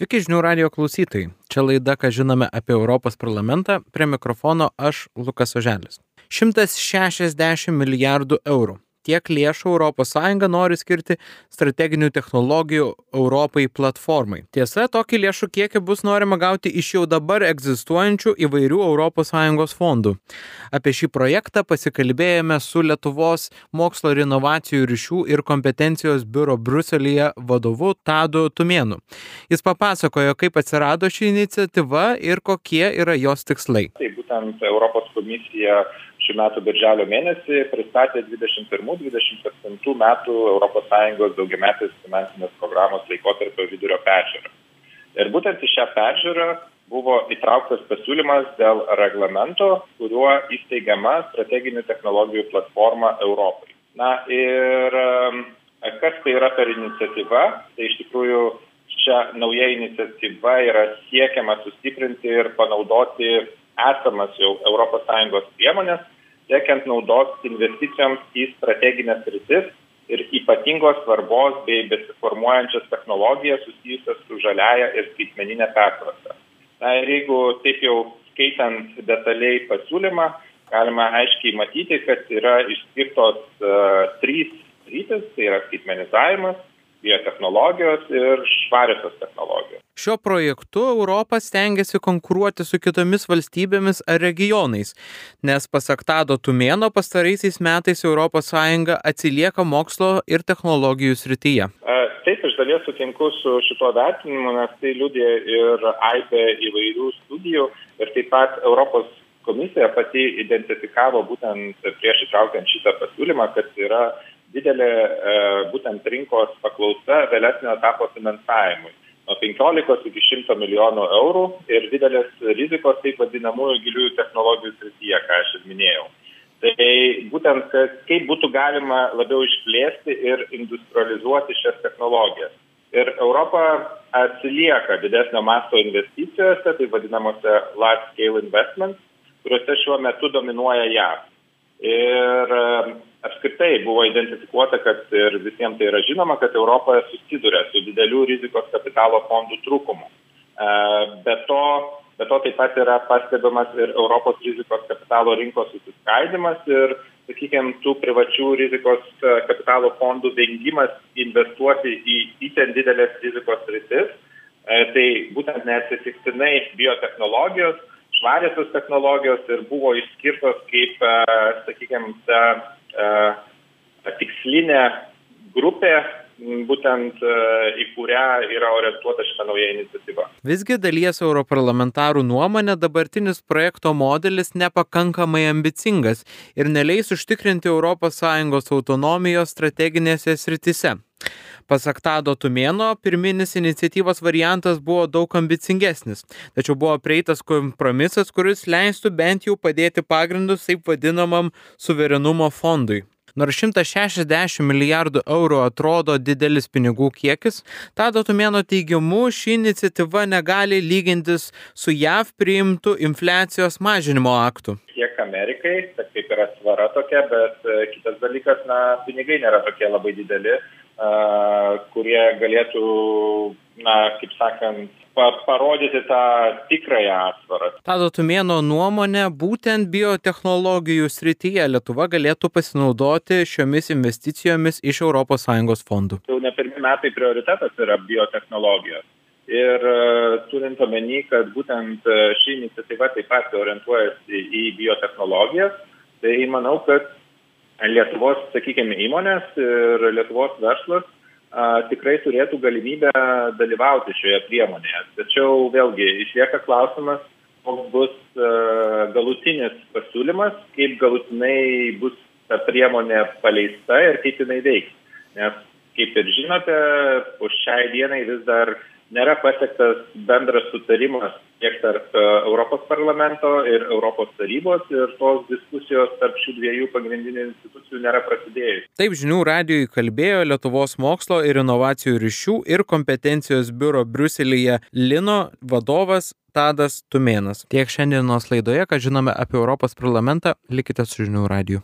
Sveiki žinių radio klausytojai. Čia laida, ką žinome apie Europos parlamentą. Prie mikrofono aš, Lukas Oželis. 160 milijardų eurų tiek lėšų ES nori skirti strateginių technologijų Europai platformai. Tiesa, tokį lėšų kiekį bus norima gauti iš jau dabar egzistuojančių įvairių ES fondų. Apie šį projektą pasikalbėjome su Lietuvos mokslo ir inovacijų ryšių ir kompetencijos biuro Bruselėje vadovu Tadu Tumėnu. Jis papasakojo, kaip atsirado ši iniciatyva ir kokie yra jos tikslai. Tai būtent Europos komisija šių metų birželio mėnesį pristatė 21-27 metų ES daugiametės finansinės programos laikotarpio vidurio peržiūrą. Ir būtent į šią peržiūrą buvo įtrauktas pasiūlymas dėl reglamento, kuriuo įsteigiama strateginių technologijų platforma Europai. Na ir kas tai yra per iniciatyva, tai iš tikrųjų čia nauja iniciatyva yra siekiama sustiprinti ir panaudoti esamas jau ES priemonės, siekiant naudos investicijoms į strateginės rytis ir ypatingos svarbos bei besiformuojančias technologijas susijusias su žaliaja ir skaitmeninė pertvarka. Na ir jeigu taip jau skaitant detaliai pasiūlymą, galima aiškiai matyti, kad yra išskirtos uh, trys rytis, tai yra skaitmenizavimas, biotechnologijos ir švariosios technologijos. Šiuo projektu Europa stengiasi konkuruoti su kitomis valstybėmis ar regionais, nes pasak Tado Tumėno pastaraisiais metais ES atsilieka mokslo ir technologijų srityje. Taip, iš dalies sutinku su šituo vertinimu, nes tai liūdė ir AIBE įvairių studijų ir taip pat Europos komisija pati identifikavo būtent prieš įtraukiant šitą pasiūlymą, kad yra didelė e, būtent rinkos paklausa vėlesnio etapo finansavimui nuo 15 iki 100 milijonų eurų ir didelės rizikos taip vadinamųjų giliųjų technologijų srityje, ką aš ir minėjau. Tai būtent kaip būtų galima labiau išplėsti ir industrializuoti šias technologijas. Ir Europa atsilieka didesnio masto investicijose, tai vadinamosi large scale investments, kuriuose šiuo metu dominuoja JAV. Ir apskritai buvo identifikuota, kad ir visiems tai yra žinoma, kad Europoje susiduria su didelių rizikos kapitalo fondų trūkumu. E, be to, be to taip pat yra pastebimas ir Europos rizikos kapitalo rinkos susiskaidimas ir, sakykime, tų privačių rizikos e, kapitalo fondų vengimas investuoti į įten didelės rizikos rytis. E, tai būtent neatsitiktinai biotehnologijos švariosios technologijos ir buvo išskirtos kaip, sakykime, ta tikslinė grupė, būtent į kurią yra orientuota šita nauja iniciatyva. Visgi dalies europarlamentarų nuomonė dabartinis projekto modelis nepakankamai ambicingas ir neleis užtikrinti ES autonomijos strateginėse sritise. Pasak Tado Tumėno, pirminis iniciatyvos variantas buvo daug ambicingesnis, tačiau buvo prieitas kompromisas, kuris leistų bent jau padėti pagrindus taip vadinamam suverenumo fondui. Nors 160 milijardų eurų atrodo didelis pinigų kiekis, Tado Tumėno teigimu ši iniciatyva negali lygintis su JAV priimtų infliacijos mažinimo aktu. Tiek Amerikai, tai kaip yra svara tokia, bet e, kitas dalykas, na, pinigai nėra tokie labai dideli kurie galėtų, na, kaip sakant, pa parodyti tą tikrąją atsvarą. Tado Tumėno nuomonė, būtent biotehnologijų srityje Lietuva galėtų pasinaudoti šiomis investicijomis iš ES fondų. Jau ne pirmi metai prioritetas yra biotehnologijos. Ir turint omeny, kad būtent ši iniciatyva taip pat orientuojasi į biotehnologijas, tai manau, kad Lietuvos, sakykime, įmonės ir Lietuvos verslas a, tikrai turėtų galimybę dalyvauti šioje priemonėje. Tačiau vėlgi išlieka klausimas, koks bus a, galutinis pasiūlymas, kaip galutinai bus ta priemonė paleista ir kaip jinai veiks. Nes, kaip ir žinote, už šiai dienai vis dar nėra pasiektas bendras sutarimas tiek tarp e, Europos parlamento ir Europos tarybos ir tos diskusijos tarp šių dviejų pagrindinių institucijų nėra prasidėjusi. Taip žinių radijui kalbėjo Lietuvos mokslo ir inovacijų ryšių ir kompetencijos biuro Bruselėje Lino vadovas Tadas Tumėnas. Tiek šiandienos laidoje, ką žinome apie Europos parlamentą, likite su žinių radiju.